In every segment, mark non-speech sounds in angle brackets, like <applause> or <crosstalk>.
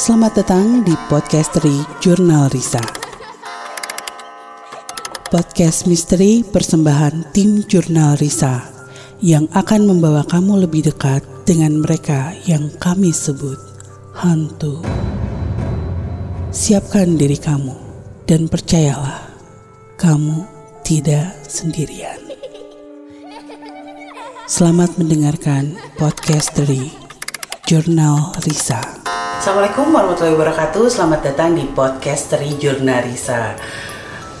Selamat datang di Podcastery Jurnal Risa. Podcast misteri persembahan tim Jurnal Risa yang akan membawa kamu lebih dekat dengan mereka yang kami sebut hantu. Siapkan diri kamu dan percayalah, kamu tidak sendirian. Selamat mendengarkan podcast dari Jurnal Risa. Assalamualaikum warahmatullahi wabarakatuh. Selamat datang di podcast dari Jurnal Risa.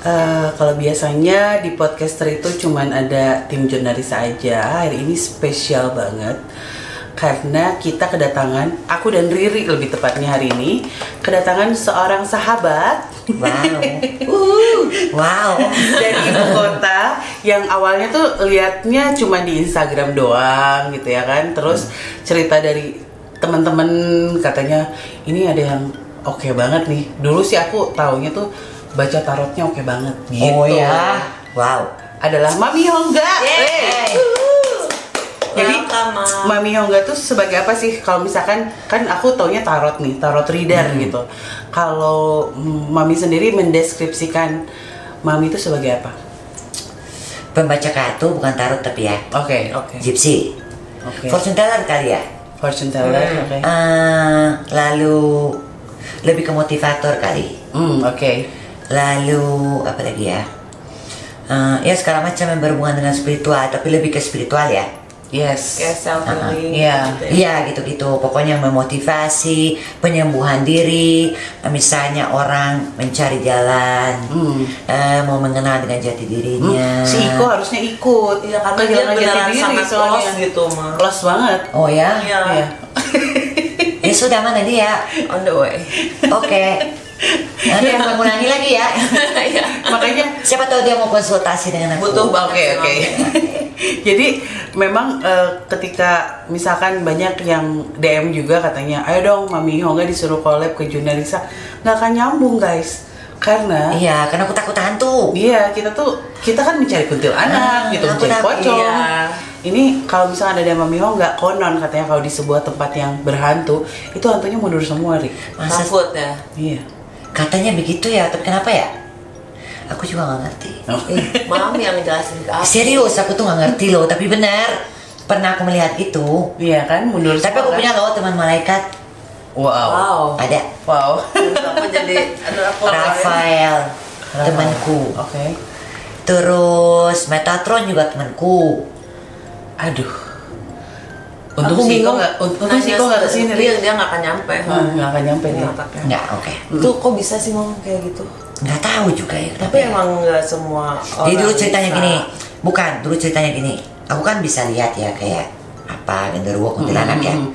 Eh, kalau biasanya di podcaster itu cuman ada tim Jurnal Risa aja. Hari ini spesial banget karena kita kedatangan aku dan Riri lebih tepatnya hari ini kedatangan seorang sahabat Wow. <laughs> Uh, Wow. dari ibu kota yang awalnya tuh liatnya cuma di Instagram doang gitu ya kan terus cerita dari teman-teman katanya ini ada yang oke banget nih dulu sih aku taunya tuh baca tarotnya oke banget gitu Oh ya. Wow. adalah Mami Hongga. Hey. Jadi Welcome, Mam. Mami Hongga tuh sebagai apa sih? Kalau misalkan kan aku taunya tarot nih, tarot reader Hmm. gitu. Kalau mm, Mami sendiri mendeskripsikan Mami itu sebagai apa? Pembaca kartu bukan tarot tapi ya. Oke, oke. Gypsy. Oke. Fortune teller kali ya. Fortune teller, Hmm. oke. Eh, lalu lebih ke motivator kali. Hmm, oke. Lalu apa lagi ya? Eh, ya segala macam yang berhubungan dengan spiritual tapi lebih ke spiritual ya. Yes. kayak self healing Iya. gitu ya. Iya gitu-gitu. Pokoknya memotivasi, penyembuhan diri. Misalnya orang mencari jalan, Hmm. eh, mau mengenal dengan jati dirinya. Hmm, Si Iko harusnya ikut. Iya karena dia Kehilangan jati beneran diri sangat soalnya. close gitu mah Close banget. Oh ya? Iya Iya. Ya sudah mana dia? on the way Oke. Nanti aku mengulangi lagi ya. Iya. Makanya Siapa tahu dia mau konsultasi dengan aku. butuh Oke banget oke. sih, Jadi memang eh, ketika misalkan banyak yang DM juga katanya, ayo dong Mami Hongga disuruh collab ke Junarisa, nggak akan nyambung guys, karena Iya, karena aku takut hantu. iya kita tuh kita kan mencari kuntilanak Ah, gitu, mencari pocong. iya. Ini kalau misalnya ada Mami Hongga, konon katanya kalau di sebuah tempat yang berhantu, itu hantunya mundur semua, Rik. Takut ya Iya. Katanya begitu ya, tapi kenapa ya? Aku juga nggak ngerti. Ih, mami yang ngejelasin ke aku Serius, aku tuh nggak ngerti loh, tapi benar. Pernah aku melihat gitu. Iya kan, mundur Tapi aku kan? punya loh teman malaikat. Wow. wow Ada Wow. aku jadi aku Rafael, temanku. Oke. Terus Metatron juga temanku. Aduh. Untung aku sih kok bingung nggak, untung sih kok nggak ke sini. dia dia nggak akan nyampe Ah, nggak akan nyampe dia. Nggak oke. itu kok bisa sih mom kayak gitu Nggak tahu juga ya. tapi ya. emang nggak semua orang Jadi dulu ceritanya gini, bukan dulu ceritanya gini. Aku kan bisa lihat ya kayak apa genderuwo kuntilanak ya. Hmm.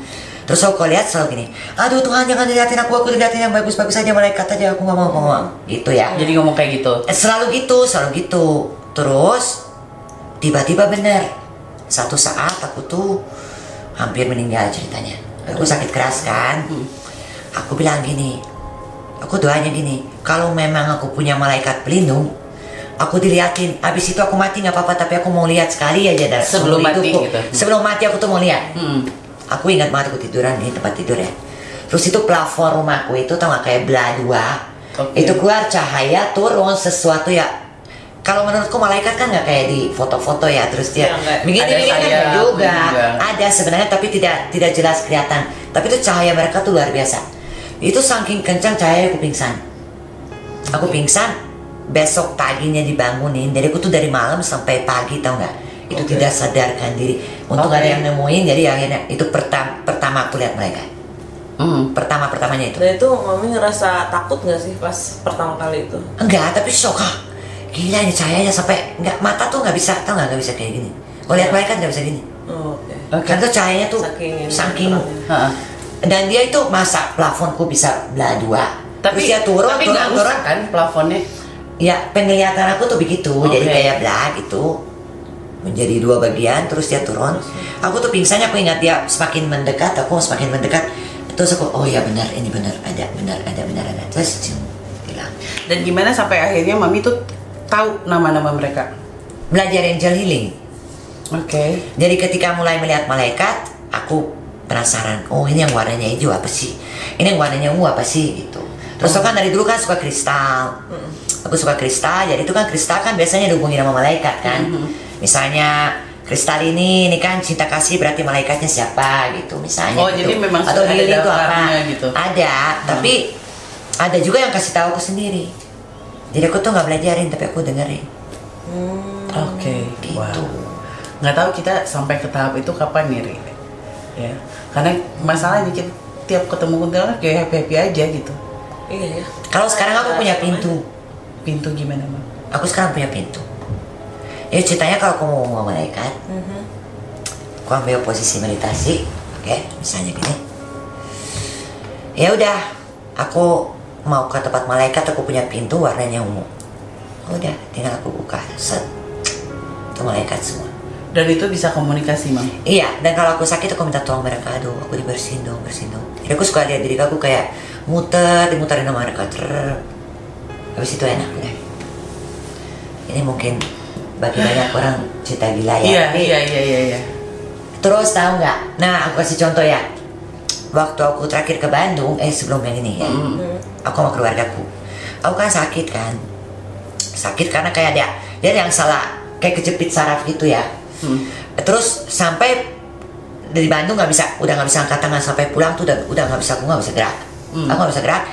Terus aku kalau lihat selalu gini, aduh Tuhan jangan dilihatin aku, aku dilihatin yang bagus-bagus aja malaikat aja, aku nggak mau ngomong. Gitu ya. Jadi ngomong kayak gitu. Eh, Selalu gitu, selalu gitu. Terus tiba-tiba bener, satu saat aku tuh hampir meninggal ceritanya. Aku sakit keras kan. Aku bilang gini, aku doanya gini, kalau memang aku punya malaikat pelindung, aku diliatin. Abis itu aku mati nggak apa-apa, tapi aku mau lihat sekali aja dah. Sebelum mati gitu. Sebelum mati aku tuh mau lihat. Hmm. Aku ingat banget aku tiduran di tempat tidur ya. Terus itu plafon rumahku itu tau gak kayak belah dua. Oke. Itu keluar cahaya turun sesuatu ya. Kalau menurutku malaikat kan nggak kayak di foto-foto ya terus dia nggak. begini begini kan juga. juga. Ada sebenarnya tapi tidak tidak jelas kelihatan. Tapi itu cahaya mereka tuh luar biasa. Itu saking kencang cahaya aku pingsan. Aku pingsan. Besok paginya dibangunin. Jadi aku tuh dari malam sampai pagi tau nggak? Itu Oke. tidak sadarkan diri. Untuk Oke. ada yang nemuin. Jadi akhirnya itu pertama pertama aku lihat mereka. Hmm. Pertama pertamanya itu. dan itu mami ngerasa takut nggak sih pas pertama kali itu Enggak, tapi shock ah. Gila ini cahayanya sampai nggak mata tuh nggak bisa tau nggak nggak bisa kayak gini. Kalau lihat mereka nggak bisa gini. oh, oke Oke. Kan tuh cahayanya tuh Saking saking dan dia itu masa plafonku bisa belah dua. Tapi Terus dia turun, tapi turun, turun. rusak kan plafonnya? Ya penglihatan aku tuh begitu, jadi Oke. kayak belah gitu. Menjadi dua bagian, terus dia turun. Aku tuh pingsannya aku ingat dia semakin mendekat, aku semakin mendekat. Terus aku, oh ya benar, ini benar, ada, benar, ada, benar, ada. Terus cium, bilang, Dan gimana sampai akhirnya mami tuh tahu nama-nama mereka? belajar angel healing. Oke. Jadi ketika mulai melihat malaikat, aku penasaran oh ini yang warnanya hijau apa sih? Ini yang warnanya ungu apa sih? Gitu. Terus aku kan dari dulu kan suka kristal. Aku suka kristal jadi itu kan kristal kan biasanya dihubungi sama malaikat kan. Misalnya kristal ini ini kan cinta kasih berarti malaikatnya siapa? Gitu misalnya Oh, gitu. jadi memang atau ada itu apa? gitu. ada tapi ada juga yang kasih tahu aku sendiri jadi aku tuh nggak belajarin tapi aku dengerin Oke, Gitu. wow. Nggak tahu kita sampai ke tahap itu kapan nih, Ri? Ya, karena masalahnya kita tiap ketemu kuntilanak kayak happy happy aja gitu. Iya ya. kalau sekarang aku punya pintu Pintu gimana, Bang? aku sekarang punya pintu ya ceritanya kalau aku mau sama malaikat aku ambil posisi meditasi oke misalnya gini ya udah aku mau ke tempat malaikat aku punya pintu warnanya ungu udah tinggal aku buka set itu malaikat semua Dan itu bisa komunikasi, Mang. Iya, dan kalau aku sakit aku minta tolong mereka, aduh aku dibersihin dong, bersihin dong. Jadi aku suka lihat diri aku kayak muter, dimuterin sama mereka, ter. Habis itu enak udah. Ini mungkin bagi banyak <laughs> orang cerita gila ya. Iya, tapi- iya, iya, iya, iya. Terus tahu nggak? Nah, aku kasih contoh ya. Waktu aku terakhir ke Bandung, eh sebelum yang ini ya, aku sama keluargaku. Aku kan sakit kan, sakit karena kayak dia dia yang salah kayak kejepit saraf gitu ya. Terus sampai dari Bandung nggak bisa, udah nggak bisa angkat tangan sampai pulang tuh udah udah nggak bisa, aku nggak bisa gerak. Aku nggak bisa gerak.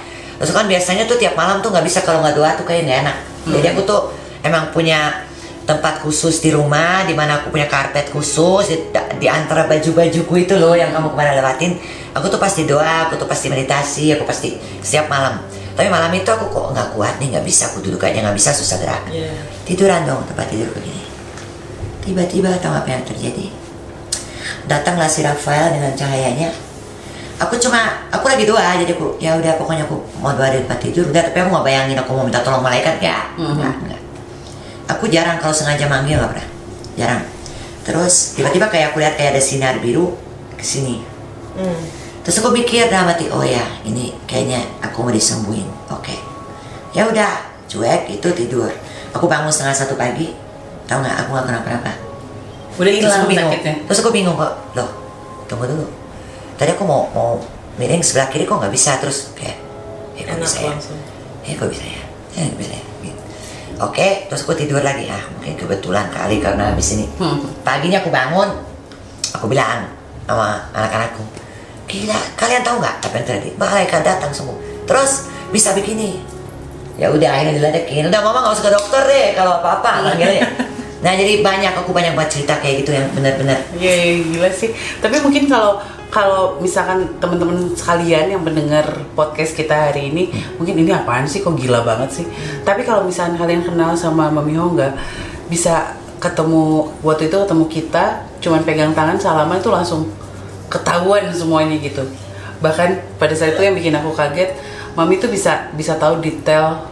Terus kan biasanya tuh tiap malam tuh nggak bisa kalau nggak doa tuh kayak nggak enak. Jadi aku tuh emang punya tempat khusus di rumah di mana aku punya karpet khusus di, di antara baju-bajuku itu loh yang kamu kemarin lewatin. Aku tuh pasti doa aku tuh pasti meditasi aku pasti setiap malam. Tapi malam itu aku kok nggak kuat nih nggak bisa aku duduk aja nggak bisa susah gerak. Iya. tiduran dong tempat tidur begini. Tiba-tiba tahu apa yang terjadi? Datanglah si Rafael dengan cahayanya. Aku cuma aku lagi doa jadi aku ya udah pokoknya aku mau doa di tempat tidur. Udah tapi aku nggak bayangin aku mau minta tolong malaikat ya enggak enggak aku jarang kalau sengaja manggil nggak pernah jarang. Terus tiba-tiba kayak aku lihat kayak ada sinar biru ke sini. Hmm. terus aku mikir dalam hati oh ya ini kayaknya aku mau disembuhin. Oke. Ya udah cuek itu tidur. Aku bangun setengah satu pagi. Tahu nggak aku nggak kenapa-napa Udah terus hilang aku bingung. sakitnya. terus aku bingung kok loh tunggu dulu. Tadi aku mau mau miring sebelah kiri kok nggak bisa. Terus kayak eh kok Enak bisa ya? eh kok bisa ya? Eh kok bisa ya Gitu. oke terus aku tidur lagi ah mungkin kebetulan kali karena habis ini Hmm. paginya aku bangun aku bilang sama anak-anakku gila kalian tahu nggak apa yang terjadi malaikat datang semua terus bisa begini ya udah akhirnya diledekin udah mama nggak usah ke dokter deh kalau apa apa manggilnya nah jadi banyak aku banyak buat cerita kayak gitu yang benar-benar Iya, iya, gila sih. Tapi mungkin kalau kalau misalkan teman-teman sekalian yang mendengar podcast kita hari ini, mungkin ini apaan sih kok gila banget sih. Tapi kalau misalkan kalian kenal sama Mami Hongga, bisa ketemu waktu itu ketemu kita, cuman pegang tangan salaman itu langsung ketahuan semuanya gitu. Bahkan pada saat itu yang bikin aku kaget, Mami tuh bisa bisa tahu detail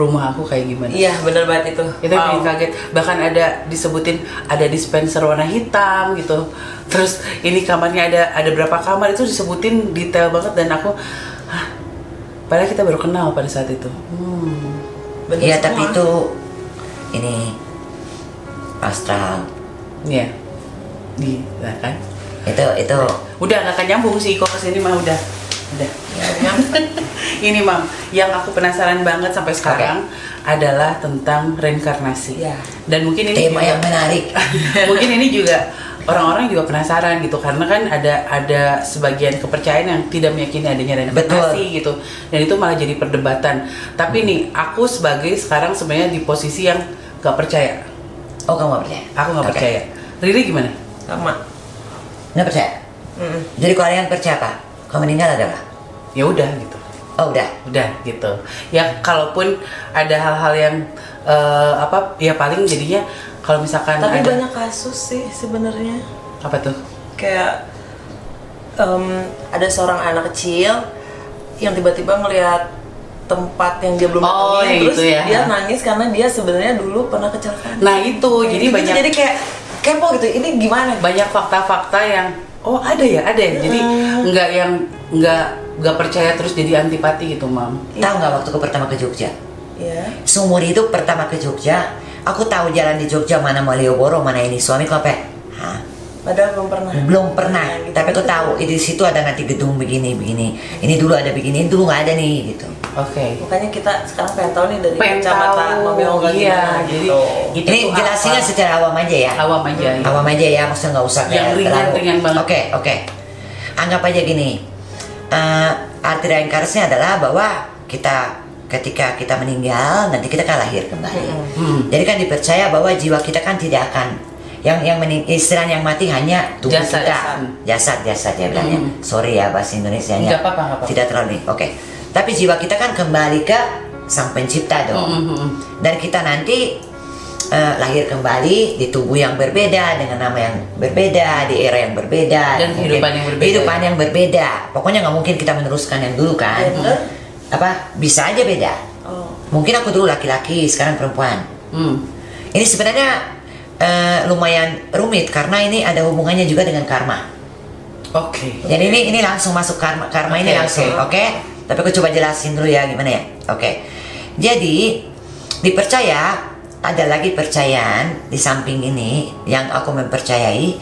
rumah aku kayak gimana. Iya bener banget itu. itu Wow. bikin kaget. Bahkan ada disebutin ada dispenser warna hitam gitu. Terus ini kamarnya ada ada berapa kamar itu disebutin detail banget dan aku Hah, padahal kita baru kenal pada saat itu. Hmm. Iya tapi itu ini astral. Iya. Gila kan? Itu itu. Udah nggak akan nyambung sih kok ke sini mah udah udah. Ya, <laughs> ini mam yang aku penasaran banget sampai sekarang adalah tentang reinkarnasi. Iya. dan mungkin ini tema juga- yang menarik. <laughs> Mungkin ini juga orang-orang juga penasaran gitu karena kan ada ada sebagian kepercayaan yang tidak meyakini adanya reinkarnasi gitu. Dan itu malah jadi perdebatan. Tapi nih aku sebagai sekarang sebenarnya di posisi yang gak percaya. Oh kamu nggak percaya? Aku nggak Oke. percaya. Riri gimana? Sama. nggak percaya? Mm. jadi kalian percaya apa kamu meninggal adalah ya udah gitu oh udah udah gitu ya kalaupun ada hal-hal yang eh, apa ya paling jadinya kalau misalkan Tapi ada banyak kasus sih sebenarnya. apa tuh Kayak em, ada seorang anak kecil yang tiba-tiba ngelihat tempat yang dia belum Oh, datengin, yang terus itu ya. dia nangis karena dia sebenarnya dulu pernah kecelakaan. nah itu jadi Gitu, banyak jadi kayak kepo gitu. Ini gimana? banyak fakta-fakta yang oh ada ya ada ya? Jadi nggak yang nggak nggak percaya terus jadi antipati gitu mam? Tahu nggak waktu aku pertama ke Jogja? Ya. seumur hidup pertama ke Jogja aku tahu jalan di Jogja mana Malioboro mana ini. Suamiku apa hah Padahal belum pernah. belum pernah Gitu. tapi aku tahu di situ ada nanti gedung begini begini ini dulu ada begini ini dulu nggak ada nih gitu Oke. Makanya kita sekarang pengen tahu nih dari kacamata tahu, Mami Olga iya, gitu. Itu ini jelasinnya apa? secara awam aja ya Awam aja. ya. awam aja ya maksudnya nggak usah Yang kayak ringan- terlalu- ringan banget. oke oke anggap aja gini Eh, arti reinkarnasinya adalah bahwa kita ketika kita meninggal nanti kita akan lahir kembali Hmm. jadi kan dipercaya bahwa jiwa kita kan tidak akan yang yang mening, istilah yang mati hanya tubuh Jasad. kita jasad jasad ya bilangnya Hmm. sorry ya bahasa Indonesia nya apa-apa, nggak apa-apa. tidak terlalu oke tapi jiwa kita kan kembali ke sang pencipta dong Hmm, hmm, hmm. dan kita nanti eh, lahir kembali di tubuh yang berbeda dengan nama yang berbeda di era yang berbeda Dan kehidupan yang berbeda. kehidupan yang berbeda pokoknya nggak mungkin kita meneruskan yang dulu kan bener. apa bisa aja beda Oh. mungkin aku dulu laki-laki sekarang perempuan Hmm. ini sebenarnya eh, lumayan rumit karena ini ada hubungannya juga dengan karma. Oke. jadi ini ini langsung masuk karma karma ini Oke, langsung oke. oke tapi aku coba jelasin dulu ya gimana ya? Oke. Jadi dipercaya ada lagi percayaan di samping ini yang aku mempercayai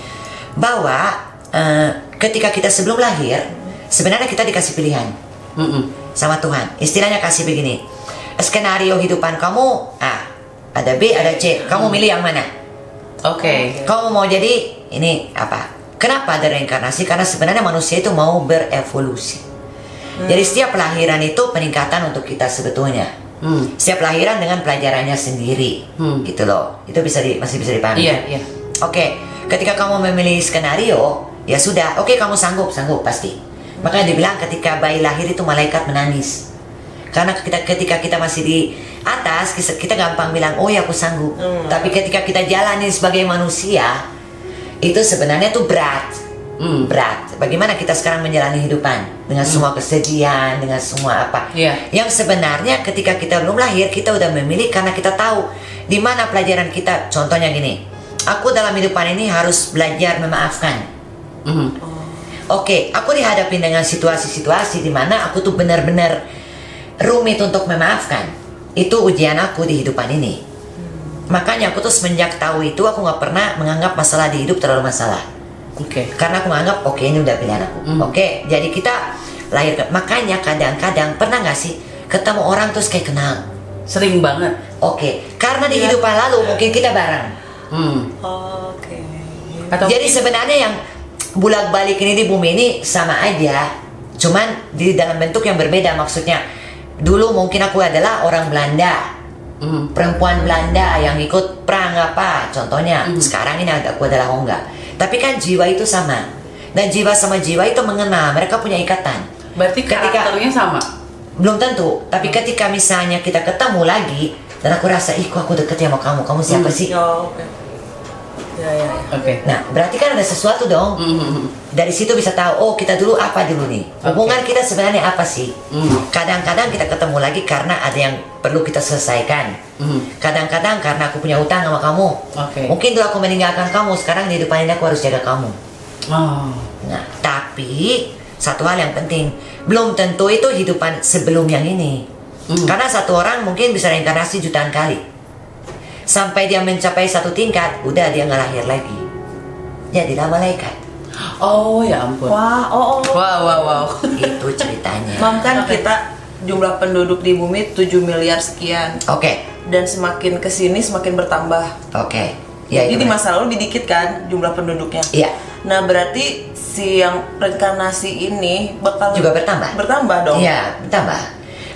bahwa eh, ketika kita sebelum lahir sebenarnya kita dikasih pilihan Hmm, hmm. sama Tuhan. Istilahnya kasih begini skenario hidupan kamu ah ada B ada C kamu milih yang mana Oke. kamu mau jadi ini apa? Kenapa ada reinkarnasi? Karena sebenarnya manusia itu mau berevolusi. Jadi setiap lahiran itu peningkatan untuk kita sebetulnya. Hmm. Setiap lahiran dengan pelajarannya sendiri, Hmm. gitu loh. Itu bisa di, masih bisa dipahami. Iya, iya. Oke, ketika kamu memilih skenario, ya sudah. Oke, kamu sanggup, sanggup pasti. Makanya dibilang ketika bayi lahir itu malaikat menangis. Karena kita ketika kita masih di atas, kita, gampang bilang, oh ya aku sanggup. Hmm. Tapi ketika kita jalani sebagai manusia, itu sebenarnya tuh berat. Hmm. Berat. Bagaimana kita sekarang menjalani hidupan dengan semua kesedihan, dengan semua apa? Iya. Yang sebenarnya ketika kita belum lahir, kita udah memilih karena kita tahu di mana pelajaran kita. Contohnya gini, aku dalam hidupan ini harus belajar memaafkan. Hmm. Oke, aku dihadapin dengan situasi-situasi di mana aku tuh benar-benar rumit untuk memaafkan. Itu ujian aku di hidupan ini. Makanya aku tuh semenjak tahu itu aku nggak pernah menganggap masalah di hidup terlalu masalah. Oke. Karena aku menganggap oke ini udah pilihan aku. Hmm. Oke, jadi kita lahir. ke- Makanya kadang-kadang pernah nggak sih ketemu orang terus kayak kenal. Sering banget. Oke, karena di Iya. hidupan lalu mungkin kita bareng. Hmm. Oke. Atau Jadi sebenarnya yang bulak balik ini di bumi ini sama aja, cuman di dalam bentuk yang berbeda maksudnya. Dulu mungkin aku adalah orang Belanda, Hmm. perempuan Belanda yang ikut perang apa, contohnya. Mhm. Sekarang ini aku adalah Hongga. Tapi kan jiwa itu sama. Dan jiwa sama jiwa itu mengenal, mereka punya ikatan. Berarti Ketika- karakternya sama. Belum tentu, tapi ketika misalnya kita ketemu lagi dan aku rasa, ih kok aku deket ya sama kamu, kamu siapa Hmm. sih? Oh, oke. Ya, ya, ya. Oke. Nah, berarti kan ada sesuatu dong. Hmm, hmm, dari situ bisa tahu oh kita dulu apa dulu nih hubungan kita sebenarnya apa sih Hmm. kadang-kadang kita ketemu lagi karena ada yang perlu kita selesaikan Hmm. kadang-kadang karena aku punya utang sama kamu Oke. mungkin dulu aku meninggalkan kamu sekarang di depan ini aku harus jaga kamu Oh. nah tapi satu hal yang penting belum tentu itu hidupan sebelum yang ini Hmm. karena satu orang mungkin bisa reinkarnasi jutaan kali sampai dia mencapai satu tingkat udah dia nggak lahir lagi jadilah malaikat Oh ya ampun. Wah, oh, oh. Wow, wow, wow. itu ceritanya Mam kan Oke. kita jumlah penduduk di bumi 7 miliar sekian Oke, dan semakin ke sini semakin bertambah. oke. Ya, Jadi di masa lalu didikit kan jumlah penduduknya. Iya, Nah berarti si yang reinkarnasi ini bakal Juga bertambah? Bertambah dong. iya, tambah.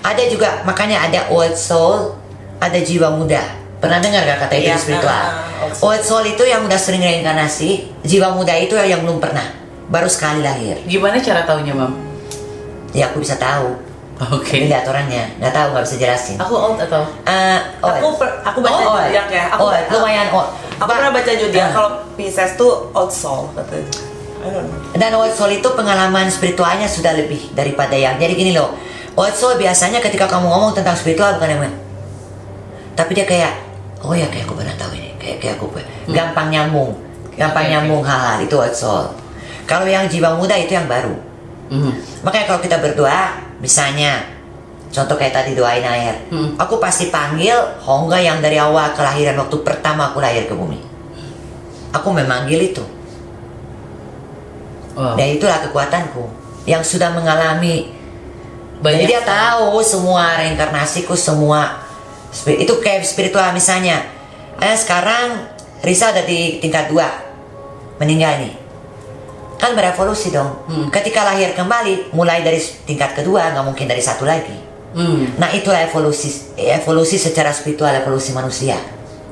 Ada juga, makanya ada old soul, ada jiwa muda. Pernah dengar gak kata itu di spiritual? ah, old soul. Old soul itu yang udah sering reinkarnasi, jiwa muda itu yang belum pernah, baru sekali lahir. Gimana cara taunya, Mam? Ya aku bisa tahu, Oke. lihat orangnya, nggak tahu nggak bisa jelasin. Aku old atau? Eh, old. Aku per- aku baca Oh, zodiak ya. Aku Old, lumayan old. Aku Ba- pernah baca zodiak Ah. kalau Pisces tuh old soul katanya. I don't know. Dan old soul itu pengalaman spiritualnya sudah lebih daripada yang. Jadi gini loh, old soul biasanya ketika kamu ngomong tentang spiritual bukan yang tapi dia kayak, oh ya kayak aku pernah tahu ini, kayak kayak aku pernah. gampang nyambung, gampang oke. nyambung hal-hal itu old soul. Kalau yang jiwa muda itu yang baru. Hmm. Makanya kalau kita berdoa, misalnya contoh kayak tadi doain air, Hmm. aku pasti panggil Hongga yang dari awal kelahiran waktu pertama aku lahir ke bumi. Aku memanggil itu. Oh. Dan itulah kekuatanku yang sudah mengalami banyak. Jadi dia tahu semua reinkarnasiku semua itu kayak spiritual misalnya. Eh sekarang Risa ada di tingkat dua meninggal nih kan berevolusi dong. Hmm. Ketika lahir kembali, mulai dari tingkat kedua, nggak mungkin dari satu lagi. Hmm. Nah itulah evolusi, evolusi secara spiritual, evolusi manusia.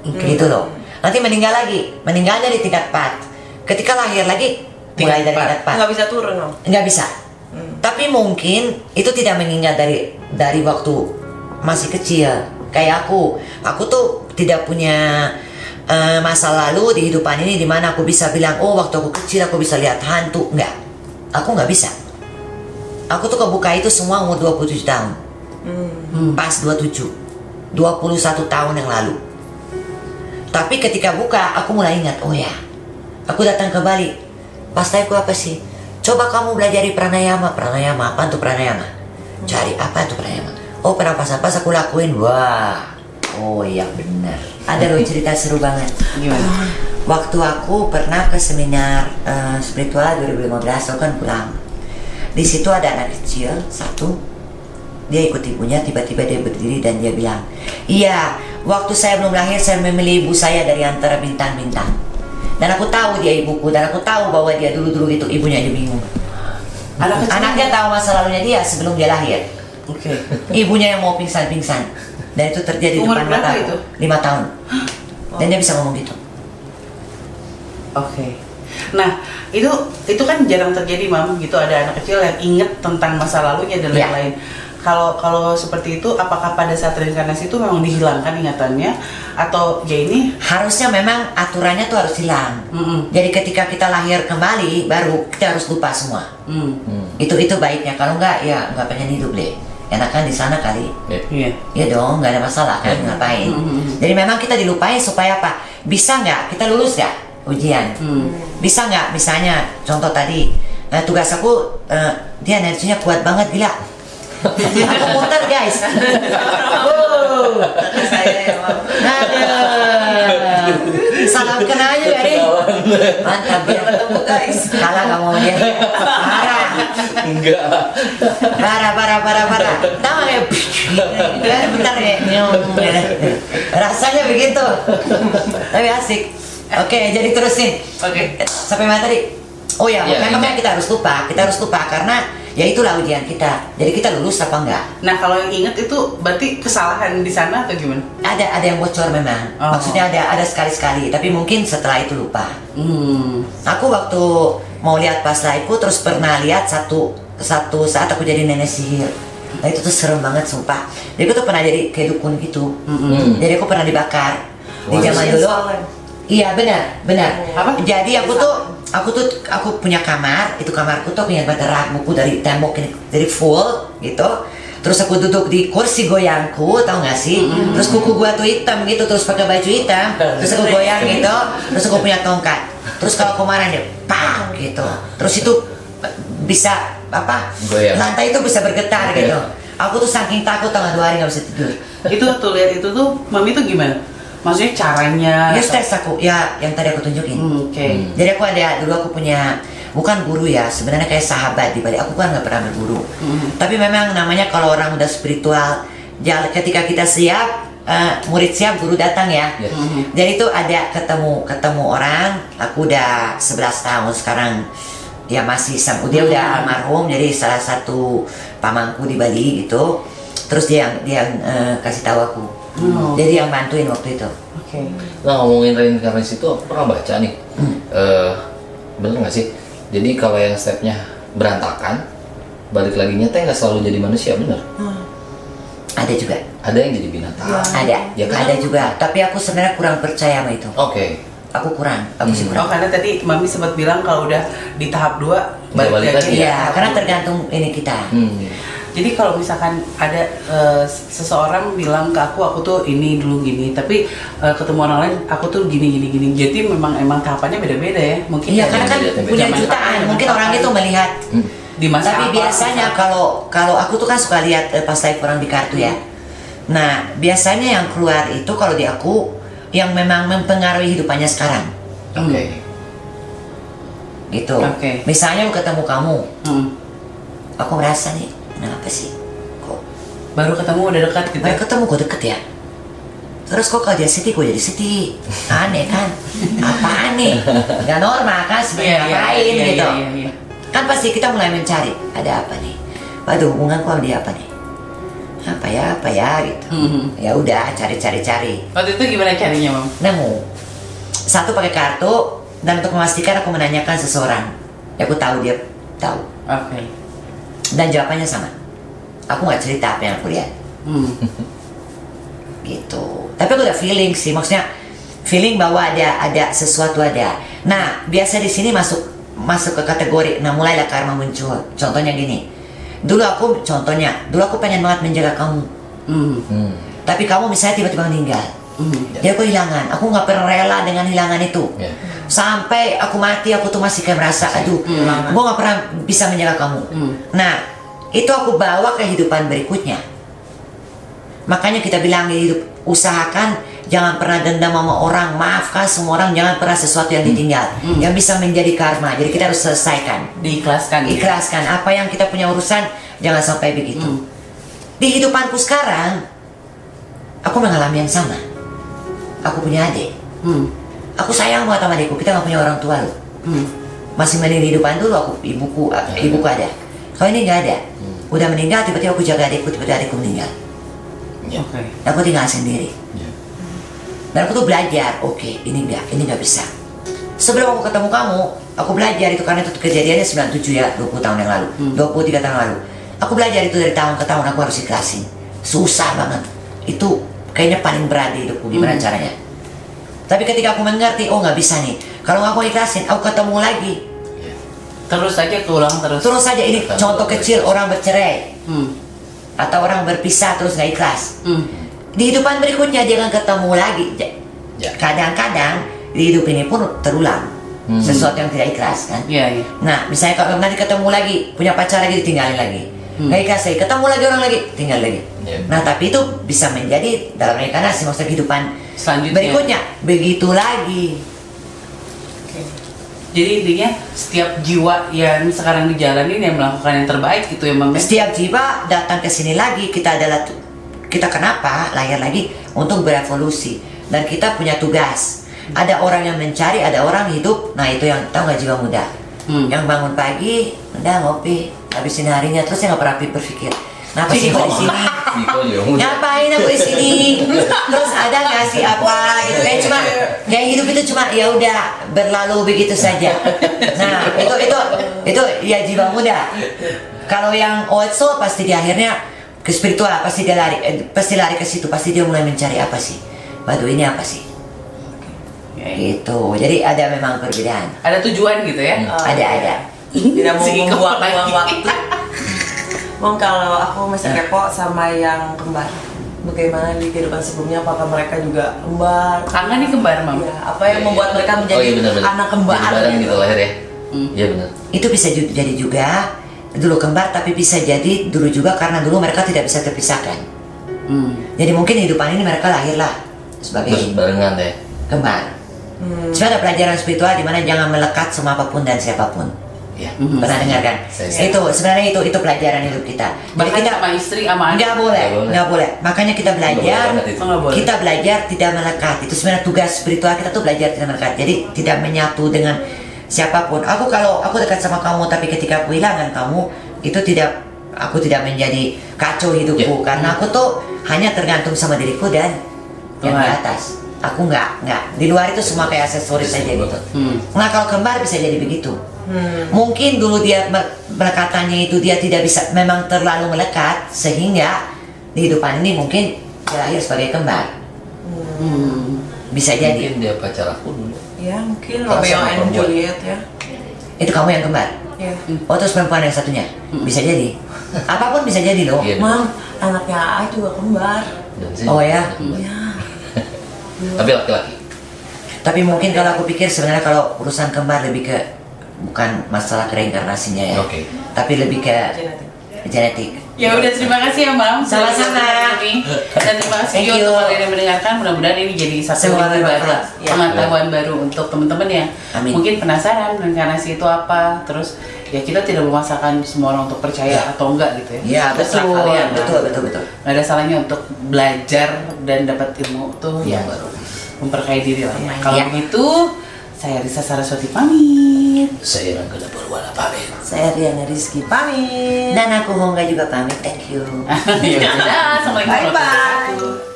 Okay. Gitu loh. Nanti meninggal lagi, meninggalnya di tingkat 4 Ketika lahir lagi, mulai dari tingkat 4 Nggak bisa turun dong? Nggak bisa. Hmm. Tapi mungkin itu tidak mengingat dari dari waktu masih kecil. Kayak aku, aku tuh tidak punya uh, masa lalu di hidupan ini di mana aku bisa bilang oh waktu aku kecil aku bisa lihat hantu. Nggak aku nggak bisa. Aku tuh kebuka itu semua umur 27 tahun. Hmm. pas 27 21 tahun yang lalu. Tapi ketika buka aku mulai ingat oh ya. Aku datang ke Bali. Aku apa sih? Coba kamu belajar di pranayama. Pranayama apa tuh pranayama? Cari apa tuh pranayama oh pernapasan pas aku lakuin wah Oh iya benar. Ada loh cerita seru banget. Gimana? Waktu aku pernah ke seminar uh, spiritual 2015, aku kan pulang. Di situ ada anak kecil satu. Dia ikut ibunya, tiba-tiba dia berdiri dan dia bilang, iya, waktu saya belum lahir saya memilih ibu saya dari antara bintang-bintang. Dan aku tahu dia ibuku dan aku tahu bahwa dia dulu-dulu itu ibunya aja bingung. Anak Anaknya tahu masa lalunya dia sebelum dia lahir. Oke. Okay. Ibunya yang mau pingsan-pingsan dan itu terjadi di depan mata itu? lima tahun dan dia bisa ngomong gitu oke okay. nah itu itu kan jarang terjadi mam gitu ada anak kecil yang inget tentang masa lalunya dan ya. lain-lain kalau kalau seperti itu apakah pada saat reinkarnasi itu memang dihilangkan ingatannya atau ya ini harusnya memang aturannya tuh harus hilang mm -hmm. jadi ketika kita lahir kembali baru kita harus lupa semua mm. itu itu baiknya kalau enggak ya nggak pengen hidup deh enakan di sana kali iya yeah. yeah. dong nggak ada masalah kan yeah. ngapain mm-hmm. jadi memang kita dilupain supaya apa bisa nggak kita lulus nggak ujian mm. bisa nggak misalnya contoh tadi uh, tugas aku uh, dia energinya kuat banget gila aku muter guys <laughs> wow saya salam kenal aja ya mantap ya ketemu guys. Kalah mau dia. Parah <laughs> enggak. Parah parah parah parah. Tahu ya bentar ya rasanya begitu. Tapi asik. Oke jadi terusin oke. Sampai mana tadi? Oh ya, ya memang kita harus lupa kita harus lupa karena ya itulah ujian kita. Jadi kita lulus apa enggak? Nah kalau yang ingat itu berarti kesalahan di sana atau gimana? Ada ada yang bocor memang. Oh. maksudnya ada ada sekali sekali tapi mungkin setelah itu lupa. Hmm. aku waktu mau lihat pas liveku terus pernah lihat satu satu saat aku jadi nenek sihir. Nah itu tuh serem banget sumpah. Jadi aku tuh pernah jadi kayak dukun gitu. -hmm. jadi aku pernah dibakar. Di zaman dulu iya benar benar. Apa? Jadi aku tuh aku tuh aku punya kamar. Itu kamarku tuh punya rak buku dari tembok ini dari full gitu. Terus aku duduk di kursi goyangku tau gak sih? Mm-hmm. terus kuku gua tuh hitam gitu terus pakai baju hitam. Terus aku goyang gitu terus aku punya tongkat. Terus kalau aku marah dia pak gitu. Terus itu bisa apa goyang. lantai itu bisa bergetar gitu. Aku tuh saking takut tengah dua hari nggak bisa tidur. Itu tuh lihat itu tuh mami tuh gimana maksudnya caranya ya tes aku ya yang tadi aku tunjukin hmm, oke okay. hmm. jadi aku ada dulu aku punya bukan guru ya sebenarnya kayak sahabat di balik aku kan nggak pernah berguru hmm. tapi memang namanya kalau orang udah spiritual ketika kita siap uh, murid siap guru datang ya yes. hmm. jadi itu ada ketemu ketemu orang aku udah 11 tahun sekarang ya masih sam dia udah hmm. almarhum jadi salah satu pamangku di Bali gitu terus dia yang dia yang uh, kasih tahu aku Hmm. Jadi yang bantuin waktu itu. Oke. Okay. Nah ngomongin reinkarnasi itu aku pernah baca nih, hmm. uh, bener nggak sih? Jadi kalau yang stepnya berantakan, balik lagi nyata nggak selalu jadi manusia bener? Hmm. Ada juga. Ada yang jadi binatang. Ya. Ada. Ya kan? Ada juga. Tapi aku sebenarnya kurang percaya sama itu. Oke. Okay. Aku kurang. Aku hmm. sih kurang. Oh karena tadi mami sempat bilang kalau udah di tahap dua balik, balik lagi. Iya, karena tergantung ini kita. Hmm jadi kalau misalkan ada uh, seseorang bilang ke aku aku tuh ini dulu gini tapi uh, ketemu orang lain aku tuh gini gini gini jadi memang emang tahapannya beda-beda ya mungkin iya karena kan punya jutaan mungkin orang itu melihat hmm. di masa tapi apa, biasanya kalau kalau aku tuh kan suka lihat uh, pas live orang di kartu ya nah biasanya yang keluar itu kalau di aku yang memang mempengaruhi hidupannya sekarang oke okay. gitu Oke. misalnya aku ketemu kamu Hmm. aku merasa nih kenapa sih? Kok? Baru ketemu udah dekat gitu. baru ketemu kok deket ya? Terus kok kalau dia sedih kok jadi sedih aneh kan? Apaan nih? Nggak normal kan sebenarnya iya, ngapain iya, gitu? iya, iya, iya. kan pasti kita mulai mencari ada apa nih? Waduh hubunganku sama dia apa nih? Apa ya apa ya gitu. Hmm. ya udah cari cari cari Waktu itu gimana carinya, Mam? nemu. Satu pakai kartu dan untuk memastikan aku menanyakan seseorang. Ya aku tahu dia tahu. Oke. Dan jawabannya sama. Aku nggak cerita apa yang aku lihat. Hmm. <laughs> gitu. Tapi aku udah feeling sih maksudnya feeling bahwa ada ada sesuatu ada. Nah biasa di sini masuk masuk ke kategori nah mulailah karma muncul. Contohnya gini. Dulu aku contohnya dulu aku pengen banget menjaga kamu. Hmm. Hmm. tapi kamu misalnya tiba-tiba meninggal Hmm. jadi aku hilangan aku nggak pernah rela dengan hilangan itu Ya. sampai aku mati aku tuh masih kayak merasa aduh Kehilangan. gue nggak pernah bisa menjaga kamu Hmm. nah itu aku bawa ke kehidupan berikutnya makanya kita bilang di hidup usahakan jangan pernah dendam sama orang maafkan semua orang jangan pernah sesuatu yang ditinggal yang bisa menjadi karma jadi kita harus selesaikan Diikhlaskan. ya? ikhlaskan apa yang kita punya urusan jangan sampai begitu Hmm. di hidupanku sekarang aku mengalami yang sama aku punya adik Hmm. aku sayang banget sama adikku kita nggak punya orang tua loh Hmm. masih mending kehidupan dulu aku ibuku Ya. ibuku ada kalau ini nggak ada Hmm. udah meninggal tiba-tiba aku jaga adikku tiba-tiba adikku meninggal Ya. Oke. Dan aku tinggal sendiri Ya. dan aku tuh belajar oke ini enggak ini nggak bisa sebelum aku ketemu kamu aku belajar itu karena itu kejadiannya 97 ya 20 tahun yang lalu Hmm. 23 tahun lalu aku belajar itu dari tahun ke tahun aku harus ikhlasin susah banget itu kayaknya paling berat di hidupku gimana Hmm. caranya tapi ketika aku mengerti oh nggak bisa nih kalau aku ikhlasin aku ketemu lagi Ya. Terus aja keulang terus. terus saja ini Akan contoh berubah. kecil orang bercerai Hmm. atau orang berpisah terus nggak ikhlas Hmm. di hidupan berikutnya dia akan ketemu lagi Ya. kadang-kadang di hidup ini pun terulang Hmm. sesuatu yang tidak ikhlas kan Iya, iya. nah misalnya kalau nanti ketemu lagi punya pacar lagi ditinggalin lagi Hmm. lagi ketemu lagi orang lagi tinggal lagi Ya. nah tapi itu bisa menjadi dalam reinkarnasi maksudnya kehidupan Selanjutnya. berikutnya begitu lagi Oke. Jadi intinya setiap jiwa yang sekarang dijalanin yang melakukan yang terbaik gitu ya, ya? setiap jiwa datang ke sini lagi kita adalah kita kenapa lahir lagi untuk berevolusi dan kita punya tugas ada orang yang mencari ada orang hidup nah itu yang tahu nggak jiwa muda Hmm. yang bangun pagi udah ngopi habisin harinya terus yang nggak pernah berpikir kenapa sih di sini? Muda. ngapain aku di sini? Terus ada nggak sih apa gitu? Kayak cuma kayak hidup itu cuma ya udah berlalu begitu saja. Nah itu itu itu ya jiwa muda. Kalau yang old soul pasti di akhirnya ke spiritual pasti dia lari eh, pasti lari ke situ pasti dia mulai mencari apa sih? Waduh ini apa sih? Gitu. Jadi ada memang perbedaan. Ada tujuan gitu ya? Oh, ada ada tidak mau Si Iko membuang lagi. buang waktu Bang kalau aku masih kepo sama yang kembar Bagaimana di kehidupan sebelumnya apakah mereka juga kembar? Kangen nih kembar, Mam. Ya, apa yang membuat mereka menjadi oh, iya benar-benar. anak kembar Jadi bareng gitu lahir ya. Hmm. Iya benar. itu bisa jadi juga dulu kembar tapi bisa jadi dulu juga karena dulu mereka tidak bisa terpisahkan Hmm. jadi mungkin hidupan ini mereka lahirlah sebagai Berbarengan deh. kembar Hmm. Sebenarnya ada pelajaran spiritual di mana jangan melekat sama apa pun dan siapa pun. Ya. Mhm. Pernah dengar kan? Saya- Itu sebenarnya itu itu pelajaran hidup kita. Jadi Bahkan kita sama istri sama anak. nggak boleh, Nggak boleh. boleh. Makanya kita belajar, boleh kita belajar tidak melekat. Itu sebenarnya tugas spiritual kita tuh belajar tidak melekat. Jadi tidak menyatu dengan siapa pun. Aku kalau aku dekat sama kamu, tapi ketika aku hilangkan kamu, itu tidak aku tidak menjadi kacau hidupku Ya. karena aku tuh hanya tergantung sama diriku dan yang di Tuhan. atas. Aku nggak nggak di luar itu semua kayak aksesoris saja gitu. Hmm. Nah kalau kembar bisa jadi begitu. Hmm. Mungkin dulu dia melekatannya itu dia tidak bisa memang terlalu melekat sehingga di hidupan ini mungkin lahir sebagai kembar. Hmm. Bisa jadi. Mungkin dia pacar aku dulu. Ya mungkin Romeo and perempuan. Juliet ya Itu kamu yang kembar. Ya Oh terus perempuan yang satunya bisa jadi. Apa pun bisa jadi loh. Iya. Mam, anaknya A juga kembar. Oh, ya? Ya Tapi laki-laki. Tapi mungkin kalau aku pikir sebenarnya kalau urusan kembar lebih ke bukan masalah reinkarnasinya ya. Oke. Tapi lebih ke Genetik. genetik. Ya udah terima kasih ya sudah Sama-sama. Dan terima kasih juga untuk kalian yang mendengarkan. Mudah-mudahan ini jadi satu baru. Ya. pengetahuan baru untuk teman-teman ya. Amin. Mungkin penasaran reinkarnasi itu apa. Terus ya kita tidak memaksakan semua orang untuk percaya atau enggak gitu ya. Iya Terserah betul, kalian lah. betul, betul, betul. Nggak ada salahnya untuk belajar dan dapat ilmu tuh yang baru. Memperkaya diri lah ya. Kalau Iya. begitu, saya Risa Saraswati pamit. Saya Rangga Purwala pamit. Saya Riana Rizky pamit. Dan aku Hongga juga pamit, thank you. <laughs> ya Bye-bye.